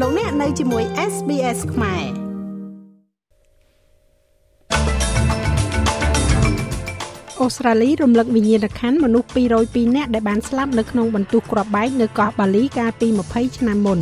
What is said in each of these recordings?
លោកអ្នកនៅជាមួយ SBS ខ្មែរអូស្ត្រាលីរំលឹកវិញ្ញាណក្ខន្ធមនុស្ស202នាក់ដែលបានស្លាប់នៅក្នុងបន្ទោះគ្រាប់បែកនៅកោះបាលីកាលពី20ឆ្នាំមុន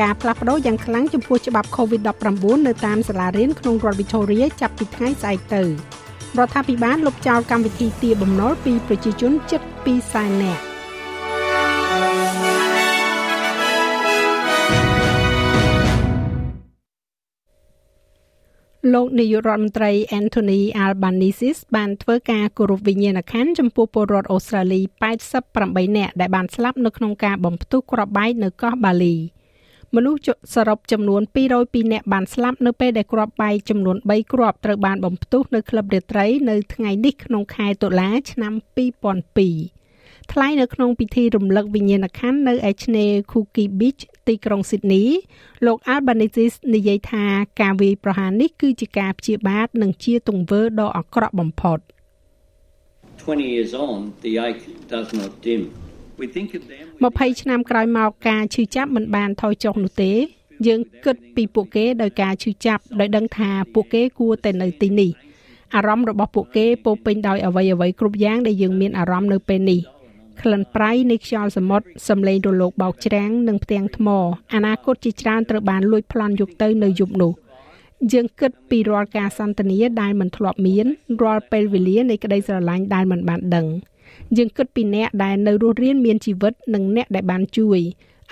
ការផ្លាស់ប្ដូរយ៉ាងខ្លាំងចំពោះច្បាប់ COVID-19 នៅតាមសាលារៀនក្នុងរដ្ឋ Victoria ចាប់ពីថ្ងៃស្អែកទៅរដ្ឋាភិបាលលុបចោលកម្មវិធីទាបំណុលពីប្រជាជនជិត2សែននាក់ លោកនាយករដ្ឋមន្ត្រី Anthony Albanese បានធ្វើការគោរពវិញ្ញាណក្ខន្ធចំពោះពលរដ្ឋអូស្ត្រាលី88នាក់ដែលបានស្លាប់នៅក្នុងការបំផ្ទុះគ្រាប់បែកនៅកោះបាលីមនុស្សសរុបចំនួន202នាក់បានស្លាប់នៅពេលដែលគ្រាប់បែកចំនួន3គ្រាប់ត្រូវបានបំផ្ទុះនៅក្លឹបរាត្រីនៅថ្ងៃនេះក្នុងខែតុលាឆ្នាំ2002 ថ្លែងនៅក្នុងពិធីរំលឹកវិញ្ញាណក្ខន្ធនៅឯឆ្នេរ Cookie Beach ទីក្រុង Sydney លោក Albanese និយាយថាការវាយប្រហារនេះគឺជាការព្យាបាទនិងជាទង្វើដ៏អាក្រក់បំផុត20 years on the ache does not dim 20ឆ្នាំក្រោយមកការឈឺចាប់មិនបានថយចុះនោះទេ យើងគិតពីពួកគេដោយការឈឺចាប់ដោយដឹងថាពួកគេគួរតែនៅទីនេះអារម្មណ៍របស់ពួកគេពោពេញដោយអ្វីអ្វីគ្រប់យ៉ាងដែលយើងមានអារម្មណ៍នៅពេលនេះ ក្លិនប្រៃនៃខ្យល់សមុទ្រសំឡេងរលកបោកច្រាំងនិងផ្ទាំងថ្មអនាគតជាច្រើនត្រូវបានលួចប្លន់យកទៅនៅយប់នោះយើងគិតពីរាល់ការសន្ទនាដែលមិនធ្លាប់មានរាល់ពេលវេលានៃក្តីស្រឡាញ់ដែលមិនបានដឹងយើងគិតពីអ្នកដែលនៅរស់រានមានជីវិតនិងអ្នកដែលបានជួយ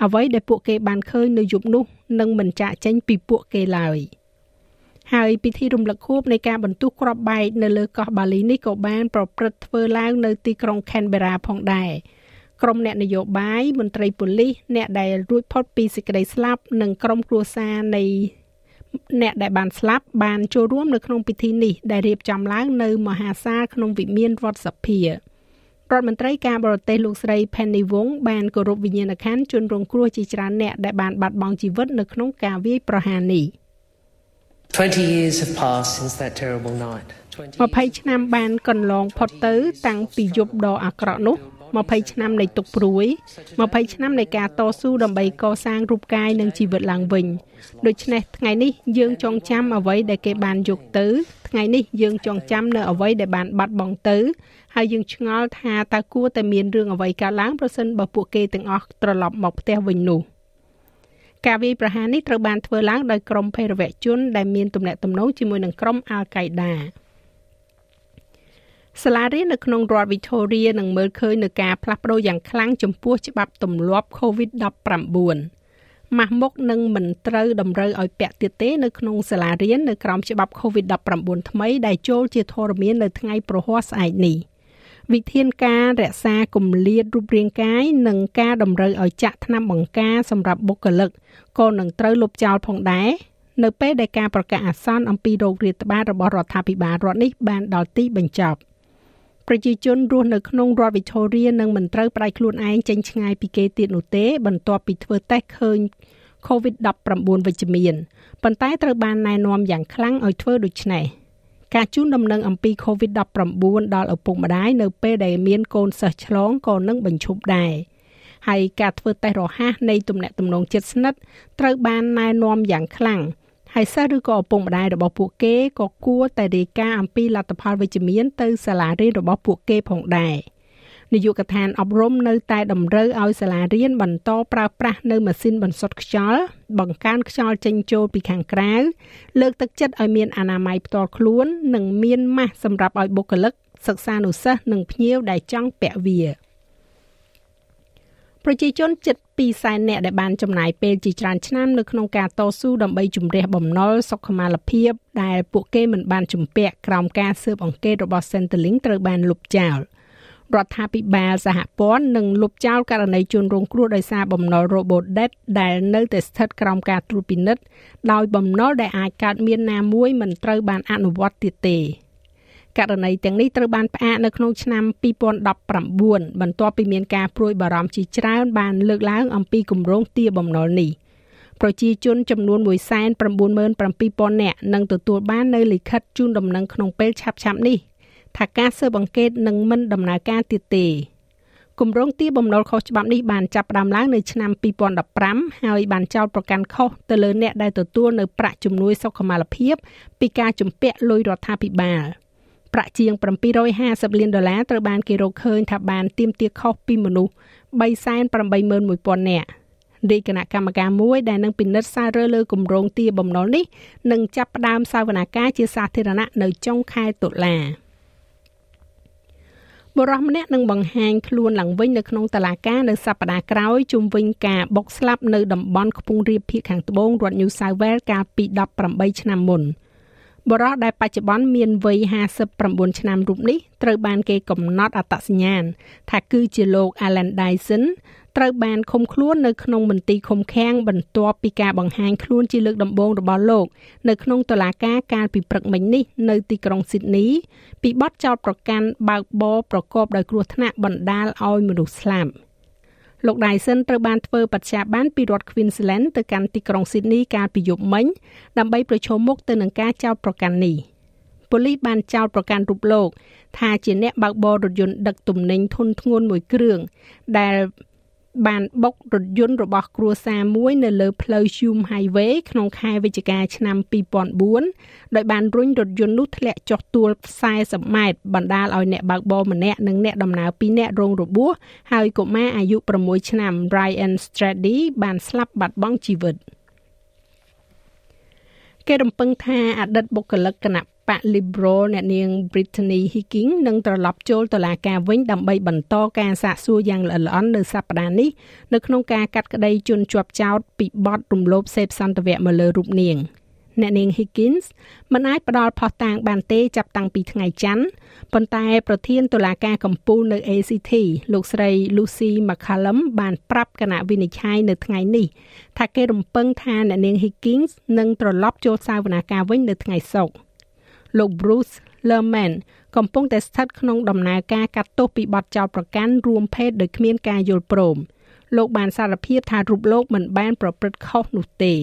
អ្វីដែលពួកគេបានឃើញនៅយប់នោះនឹងមិនចាក់ចេញពីពួកគេឡើយ។ ហើយពិធីរំលឹកខួបនៃការបន្ទុះគ្រាប់បែកនៅលើកោះបាលីនេះក៏បានប្រព្រឹត្តធ្វើឡើងនៅទីក្រុង Canberra ផងដែរក្រុមអ្នកនយោបាយមន្ត្រីប៉ូលីសអ្នកដែលរួចផុតពីសេចក្តីស្លាប់និងក្រុមគ្រួសារនៃអ្នកដែលបានស្លាប់បានចូលរួមនៅក្នុងពិធីនេះដែលរៀបចំឡើងនៅមហាសាលក្នុងវិមានរដ្ឋសភារដ្ឋមន្ត្រីការបរទេសលោកស្រី Penny Wong បានគោរពវិញ្ញាណក្ខន្ធជនរងគ្រោះជាច្រើនអ្នកដែលបានបាត់បង់ជីវិតនៅក្នុងការវាយប្រហារនេះ។ 20 years have passed since that terrible night 20ឆ្នាំបានកន្លងផុតទៅ តាំងពីយប់ដ៏អាក្រក់នោះ20ឆ្នាំនៃទុកព្រួយ20ឆ្នាំនៃការតស៊ូដើម្បីកសាងរូបកាយនិងជីវិតឡើងវិញដូច្នេះថ្ងៃនេះយើងចងចាំអ្វីដែលគេបានយកទៅថ្ងៃនេះយើងចងចាំនៅអ្វីដែលបានបាត់បង់ទៅហើយយើងឆ្ងល់ថាតើគួរតែមានរឿងអ្វីកើតឡើងប្រសិនបើពួកគេទាំងអស់ត្រឡប់មកផ្ទះវិញនោះ។ ការវាយប្រហារនេះត្រូវបានធ្វើឡើងដោយក្រុមភេរវជនដែលមានទំនាក់ទំនងជាមួយនឹងក្រុមអាល់កៃដាសាលារៀននៅក្នុងរដ្ឋ Victoria នឹងមើលឃើញនឹងការផ្លាស់ប្ដូរយ៉ាងខ្លាំងចំពោះច្បាប់ទម្លាប់ COVID-19 ម៉ាស់មុខនឹងមិនត្រូវតម្រូវឲ្យពាក់ទៀតទេនៅក្នុងសាលារៀននៅក្រោមច្បាប់ COVID-19 ថ្មីដែលចូលជាធរមាននៅថ្ងៃប្រហ័សស្អែកនេះ។ វិធានការរក្សាគម្លាតរូបរាងកាយនិងការតម្រូវឲ្យចាក់ថ្នាំបង្ការសម្រាប់បុគ្គលិកក៏នឹងត្រូវលុបចោលផងដែរនៅពេលដែលការប្រកាសអាសន្នអំពីโรគរាតត្បាតរបស់រដ្ឋាភិបាលរដ្ឋនេះបានដល់ទីបញ្ចប់ប្រជាជនរស់នៅក្នុងរដ្ឋ Victoria នឹងមិនត្រូវផ្ដាច់ខ្លួនឯងចេញឆ្ងាយពីគេទៀតនោះទេ បន្ទាប់ពីធ្វើតេស្តឃើញ COVID-19 វិជ្ជមានប៉ុន្តែត្រូវបានណែនាំយ៉ាងខ្លាំងឲ្យធ្វើដូច្នេះ។ ការជូនដំណឹងអំពី COVID-19 ដល់ឪពុកម្ដាយនៅពេលដែលមានកូនសិស្សឆ្លងក៏នឹងបញ្ឈប់ដែរហើយការធ្វើតេស្តរហ័សនៃទំនាក់ទំនងជិតស្និទ្ធត្រូវបានណែនាំយ៉ាងខ្លាំងហើយសិស្សឬក៏ឪពុកម្ដាយរបស់ពួកគេក៏គួរតែរាយការណ៍អំពីលទ្ធផលវិជ្ជមានទៅសាលារៀនរបស់ពួកគេផងដែរ។ នាយកដ្ឋានអប់រំនៅតែតម្រូវឲ្យសាលារៀនបន្តប្រើប្រាស់នៅម៉ាស៊ីនបន្សុទ្ធខ្យល់បង្កើនខ្យល់ចេញចូលពីខាងក្រៅលើកទឹកចិត្តឲ្យមានអនាម័យផ្ទាល់ខ្លួន និងមានម៉ាស់សម្រាប់ឲ្យបុគ្គលិកសិក្សានុសិស្សនិងភ្ញៀវដែលចង់ពាក់វាប្រជាជនជិត2សែននាក់ដែលបានចំណាយពេលជាច្រើនឆ្នាំនៅក្នុងការតស៊ូដើម្បីជំរះបំណុលសុខុមាលភាព ដែលពួកគេមិនបានជំពាក់ក្រោមការស៊ើបអង្កេតរបស់ Centrelink ត្រូវបានលុបចោល។ រដ្ឋាភិបាលសហព័ន្ធនឹងលុបចោលករណីជនរងគ្រោះដោយសារបំណុល Robodebt ដែលនៅតែស្ថិតក្រោមការត្រួតពិនិត្យដោយបំណុលដែលអាចកើតមានណាមួយមិនត្រូវបានអនុវត្តទៀតទេករណីទាំងនេះត្រូវបានផ្អាកនៅក្នុងឆ្នាំ2019បន្ទាប់ពីមានការព្រួយបារម្ភជាច្រើនបានលើកឡើងអំពីគម្រោងទារបំណុលនេះប្រជាជនចំនួន197,000នាក់នឹងទទួលបាននៅលិខិតជូនដំណឹងក្នុងពេលឆាប់ៗនេះ ថាការស៊ើបអង្កេតនឹងមិនដំណើរការទៀតទេគម្រោងទារបំណុលខុសច្បាប់នេះបានចាប់ផ្ដើមឡើងនៅឆ្នាំ2015ហើយបានចោទប្រកាន់ខុសទៅលើអ្នកដែលទទួលនៅប្រាក់ជំនួយសុខុមាលភាពពីការជំពាក់លុយរដ្ឋាភិបាលប្រាក់ជាង750លានដុល្លារត្រូវបានគេរកឃើញថាបានទាមទារខុសពីមនុស្ស381,000នាក់រាជគណៈកម្មការមួយដែលនឹងពិនិត្យសាររើលើគម្រោងទារបំណុលនេះនឹងចាប់ផ្ដើមសវនាការជាសាធារណៈនៅចុងខែតុលា បរិះម្នាក់នឹងបង្ហាញខ្លួនឡើងវិញនៅក្នុងតឡាការនៅសប្តាហ៍ក្រោយជុំវិញការបុកស្លាប់នៅតំបន់ខ្ពង់រាបភាគខាងត្បូងរដ្ឋ New South Wales កាលពី18ឆ្នាំមុន បរិះដែលបច្ចុប្បន្នមានវ័យ59ឆ្នាំរូបនេះត្រូវបានគេកំណត់អត្តសញ្ញាណថាគឺជាលោក Alan Dyson ត្រូវបានឃុំខ្លួននៅក្នុងមន្ទីរឃុំឃាំងបន្ទាប់ពីការបង្ហាញខ្លួនជាលើកដំបូងរបស់លោកនៅក្នុងតុលាការកាលពីព្រឹកមិញនេះនៅទីក្រុងស៊ីដនីពីបទចោទប្រកាន់បើកបរប្រកបដោយគ្រោះថ្នាក់បណ្ដាលឲ្យមនុស្សស្លាប់ លោក Dyson ត្រូវបានធ្វើបច្ចាប័នពីរដ្ឋ Queensland ទៅកាន់ទីក្រុង Sydney កាលពីយប់មិញដើម្បីប្រឈមមុខទៅនឹងការចោទប្រកាន់នេះប៉ូលីសបានចោទប្រកាន់រូបលោក ថាជាអ្នកបើកបររថយន្តដឹកទំនិញធុនធ្ងន់មួយគ្រឿងដែល បានបុករថយន្តរបស់គ្រួសារមួយនៅលើផ្លូវ Hume Highway ក្នុងខែវិច្ឆិកាឆ្នាំ2004ដោយបានរុញរថយន្តនោះធ្លាក់ចុះទួល40ម៉ែត្របណ្ដាលឲ្យអ្នកបើកបរម្នាក់និងអ្នកដំណើរ2នាក់រងរបួសហើយកុមារអាយុ6ឆ្នាំ Ryan Strady បានស្លាប់បាត់បង់ជីវិតគេរំពឹងថាអតីតបុគ្គលិកគណៈ បក Liberal អ្នកនាង Brittany Higgins នឹងត្រឡប់ចូលតុលាការវិញដើម្បីបន្តការសាកសួរយ៉ាងល្អិតល្អន់នៅសប្តាហ៍នេះនៅក្នុងការកាត់ក្តីជន់ជាប់ចោតពីបទរំលោភសេពសន្តិវៈមកលើរូបនាង។អ្នកនាង Higgins មិនអាចផ្ដល់ផុសតាងបានទេចាប់តាំងពីថ្ងៃច័ន្ទប៉ុន្តែប្រធានតុលាការកំពូលនៅ ACT លោកស្រី Lucy McCallum បានប្រាប់គណៈវិនិច្ឆ័យនៅថ្ងៃនេះថាគេរំពឹងថាអ្នកនាង Higgins នឹងត្រឡប់ចូលសាវនាការវិញនៅថ្ងៃសុក្រ លោក Bruce Lerman កំពុងតែស្ថិតក្នុងដំណើរការកាត់ទោសពីបទចោទប្រកាន់រួមភេទដោយគ្មានការយល់ព្រមលោកបានសារភាពថារូបលោកមិនបានប្រព្រឹត្តខុសនោះទេ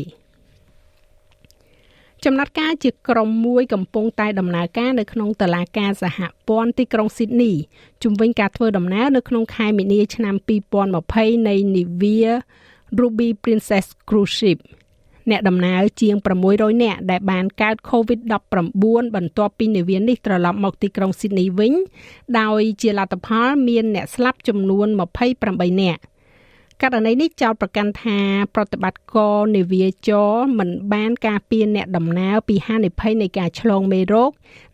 ចំណាត់ការជាក្រុមមួយកំពុងតែដំណើរការនៅក្នុងតឡាការសហព័ន្ធទីក្រុងស៊ីដនីជំវិញការធ្វើដំណើរនៅក្នុងខែមីនាឆ្នាំ2020នៃ Nivea Ruby Princess Cruise Ship អ្នកដំណើរជាង600នាក់ដែលបានកើត COVID-19 បន្ទាប់ពីនាវានេះត្រឡប់មកទីក្រុងស៊ីដនីវិញ ដោយជាលទ្ធផលមានអ្នកស្លាប់ចំនួន28នាក់ករណីនេះចោទប្រកាន់ថាប្រតិបត្តិការនាវាចរមិនបានការពារអ្នកដំណើរពីហានិភ័យនៃការឆ្លងមេរោគ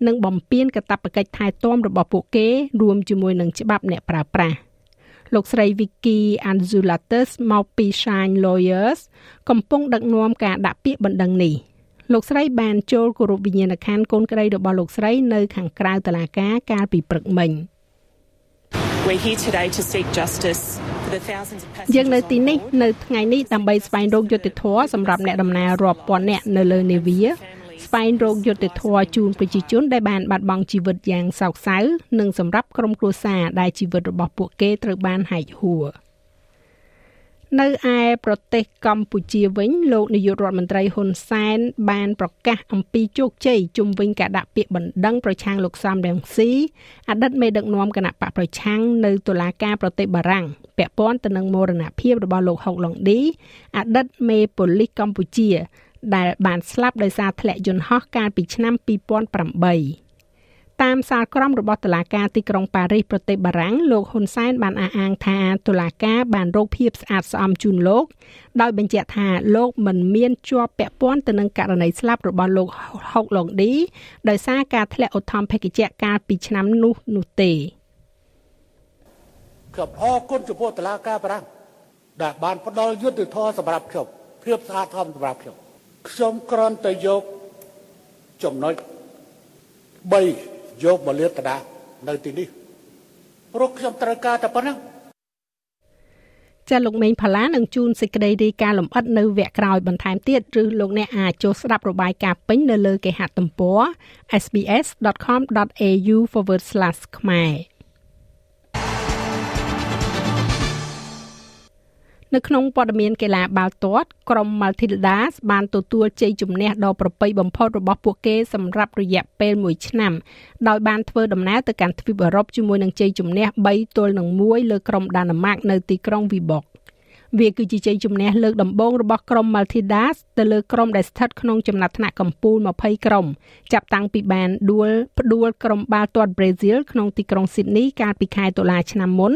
និងបំពានកាតព្វកិច្ចថែទាំរបស់ពួកគេរួមជាមួយនឹងច្បាប់អ្នកប្រើប្រាស់ លោកស្រី Vicky Anzulatus មកពី Shine Lawyers កំពុងដឹកនាំការដាក់ពាក្យបណ្ដឹងនេះលោកស្រីបានចូលគោរពវិញ្ញាណក្ខន្ធកូនក្រីរបស់លោកស្រីនៅខាងក្រៅតុលាការកាលពីព្រឹកមិញ We're here today to seek justice យើងនៅទីនេះនៅថ្ងៃនេះដើម្បីស្វែងរកយុត្តិធម៌សម្រាប់អ្នកដំណើររាប់ពាន់នាក់នៅលើនាវា ស្វែងរកយុត្តិធម៌ជូនប្រជាជនដែលបានបាត់បង់ជីវិតយ៉ាងសោកសៅនិងសម្រាប់ក្រុមគ្រួសារដែលជីវិតរបស់ពួកគេត្រូវបានហែកហួរ។នៅឯប្រទេសកម្ពុជាវិញលោកនាយករដ្ឋមន្ត្រីហ៊ុនសែនបានប្រកាសអំពីជោគជ័យជុំវិញការដាក់ពាក្យបណ្ដឹងប្រឆាំងលោកសំរងស៊ីអតីតមេដឹកនាំគណៈបកប្រឆាំងនៅតុលាការប្រទេសបារាំងពាក់ព័ន្ធទៅនឹងមរណភាពរបស់លោកហុកឡុងឌីអតីតមេប៉ូលីសកម្ពុជា ដែលបានស្លាប់ដោយសារធ្លាក់យន្តហោះកាលពីឆ្នាំ2008តាមសាលក្រមរបស់តុលាការទីក្រុងប៉ារីសប្រទេសបារាំងលោកហ៊ុនសែនបានអះអាងថាតុលាការបានរកភាពស្អាតស្អំជូនលោក ដោយបញ្ជាក់ថាលោកមិនមានជាប់ពាក់ព័ន្ធទៅនឹងករណីស្លាប់របស់លោកហុកឡុងឌីដោយសារការធ្លាក់ឧទ្ធម្ភាគចក្រកាលពីឆ្នាំនោះនោះទេខ្ញុំអរគុណចំពោះតុលាការបារាំងដែលបានផ្ដល់យុត្តិធម៌សម្រាប់ខ្ញុំភាពស្អាតស្អំសម្រាប់ខ្ញុំ ខ្ញុំគ្រាន់តែយកចំណុច3យកមកលាបតានៅទីនេះព្រោះខ្ញុំត្រូវការតែប៉ុណ្ណឹងចាលោកមេងផល្លានឹងជួនសេចក្តីរាយការណ៍លម្អិតនៅវគ្គក្រោយបន្ថែមទៀតឬលោកអ្នកអាចចូលស្ដាប់របាយការណ៍ពេញនៅលើគេហទំព័រ sbs.com.au/ ខ្មែរ នៅក្នុងព័ត៌មានកីឡាបាល់ទាត់ក្រុម Matildas បានទទួលជ័យជំនះដ៏ប្រពៃបំផុតរបស់ពួកគេសម្រាប់រយៈពេល1ឆ្នាំដោយបានធ្វើដំណើរទៅកាន់ទ្វីបអឺរ៉ុបជាមួយនឹងជ័យជំនះ3ទល់នឹង1លើក្រុមដាណឺម៉ាកនៅទីក្រុង Viborg វាគឺជាជ័យជំនះលើកដំបូងរបស់ក្រុម Maltidas ទៅលើក្រុមដែលស្ថិតក្នុងចំណាត់ថ្នាក់កំពូល20ក្រុមចាប់តាំងពីបានដួលផ្ដួលក្រុមបាល់ទាត់ប្រេស៊ីលក្នុងទីក្រុងស៊ីដនីកាលពីខែតុលាឆ្នាំមុន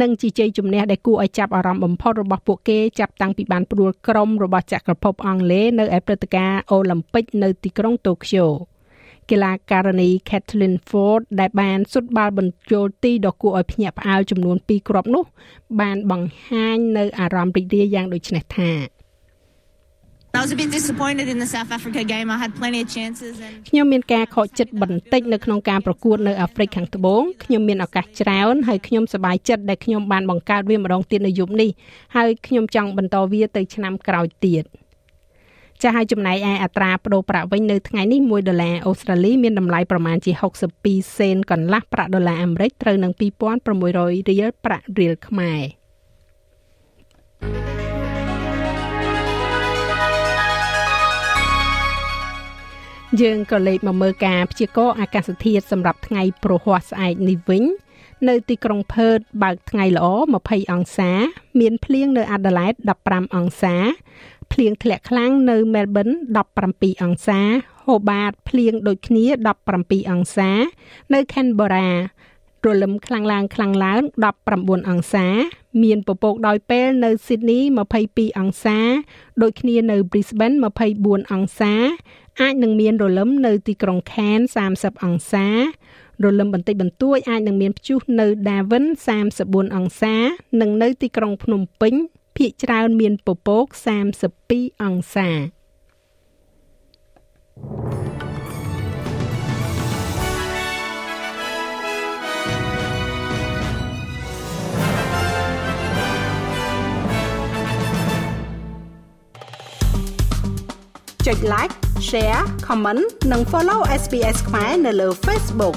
និងជាជ័យជំនះដែលគួរឲ្យចាប់អារម្មណ៍បំផុតរបស់ពួកគេចាប់តាំងពីបានផ្ដួលក្រុមរបស់ចក្រភពអង់គ្លេសនៅឯព្រឹត្តិការណ៍អូឡ িম্প ិកនៅទីក្រុងតូក្យូ កីឡាករនី Kathleen Ford ដែលបានសុតបាល់បញ្ចូលទីដ៏គួរឲ្យភ្ញាក់ផ្អើលចំនួន2គ្រាប់នោះ បានបង្ហាញនៅអារម្មណ៍រីករាយយ៉ាងដូចនេះថា I was a bit disappointed in the South Africa game. I had plenty of chances and ខ្ញុំមានការខកចិត្តបន្តិចនៅក្នុងការប្រកួតនៅអាហ្វ្រិកខាងត្បូងខ្ញុំមានឱកាសច្រើនហើយខ្ញុំសប្បាយចិត្តដែលខ្ញុំបានបង្កើតវាម្ដងទៀតនៅយប់នេះហើយខ្ញុំចង់បន្តវាទៅឆ្នាំក្រោយទៀត។ ចាស់ហើយចំណែកឯអត្រាប្តូរប្រាក់វិញនៅថ្ងៃនេះ1ដុល្លារអូស្ត្រាលីមានតម្លៃប្រមាណជា62សេនកន្លះប្រាក់ដុល្លារអាមេរិកត្រូវនឹង2600រៀលប្រាក់រៀលខ្មែរយើងក៏លេខមកមើលការព្យាករណ៍អាកាសធាតុសម្រាប់ថ្ងៃព្រហស្បតិ៍ស្អែកនេះវិញនៅទីក្រុងផឺតបើកថ្ងៃល្អ20អង្សា មានភ្លៀងនៅអាដាលេដ15អង្សា ភ្លៀងធ្លាក់ខ្លាំងនៅមែលប៊ន17អង្សាហូបាតភ្លៀងដូចគ្នា17អង្សា នៅខេនបូរ៉ារលឹមខ្លាំងឡើងខ្លាំងឡើង19អង្សា មានពពកដោយពេលនៅស៊ីដនី22អង្សា ដូចគ្នានៅ Brisbane 24អង្សា អាចនឹងមានរលឹមនៅទីក្រុង Cairns 30អង្សារលឹមបន្តិចបន្តួចអាចនឹងមានព្យុះនៅ Darwin 34អង្សា និងនៅទីក្រុងភ្នំពេញ ភាគច្រើនមានពពក32អង្សាចុច like share comment និង follow SPS ខ្មែរនៅលើ Facebook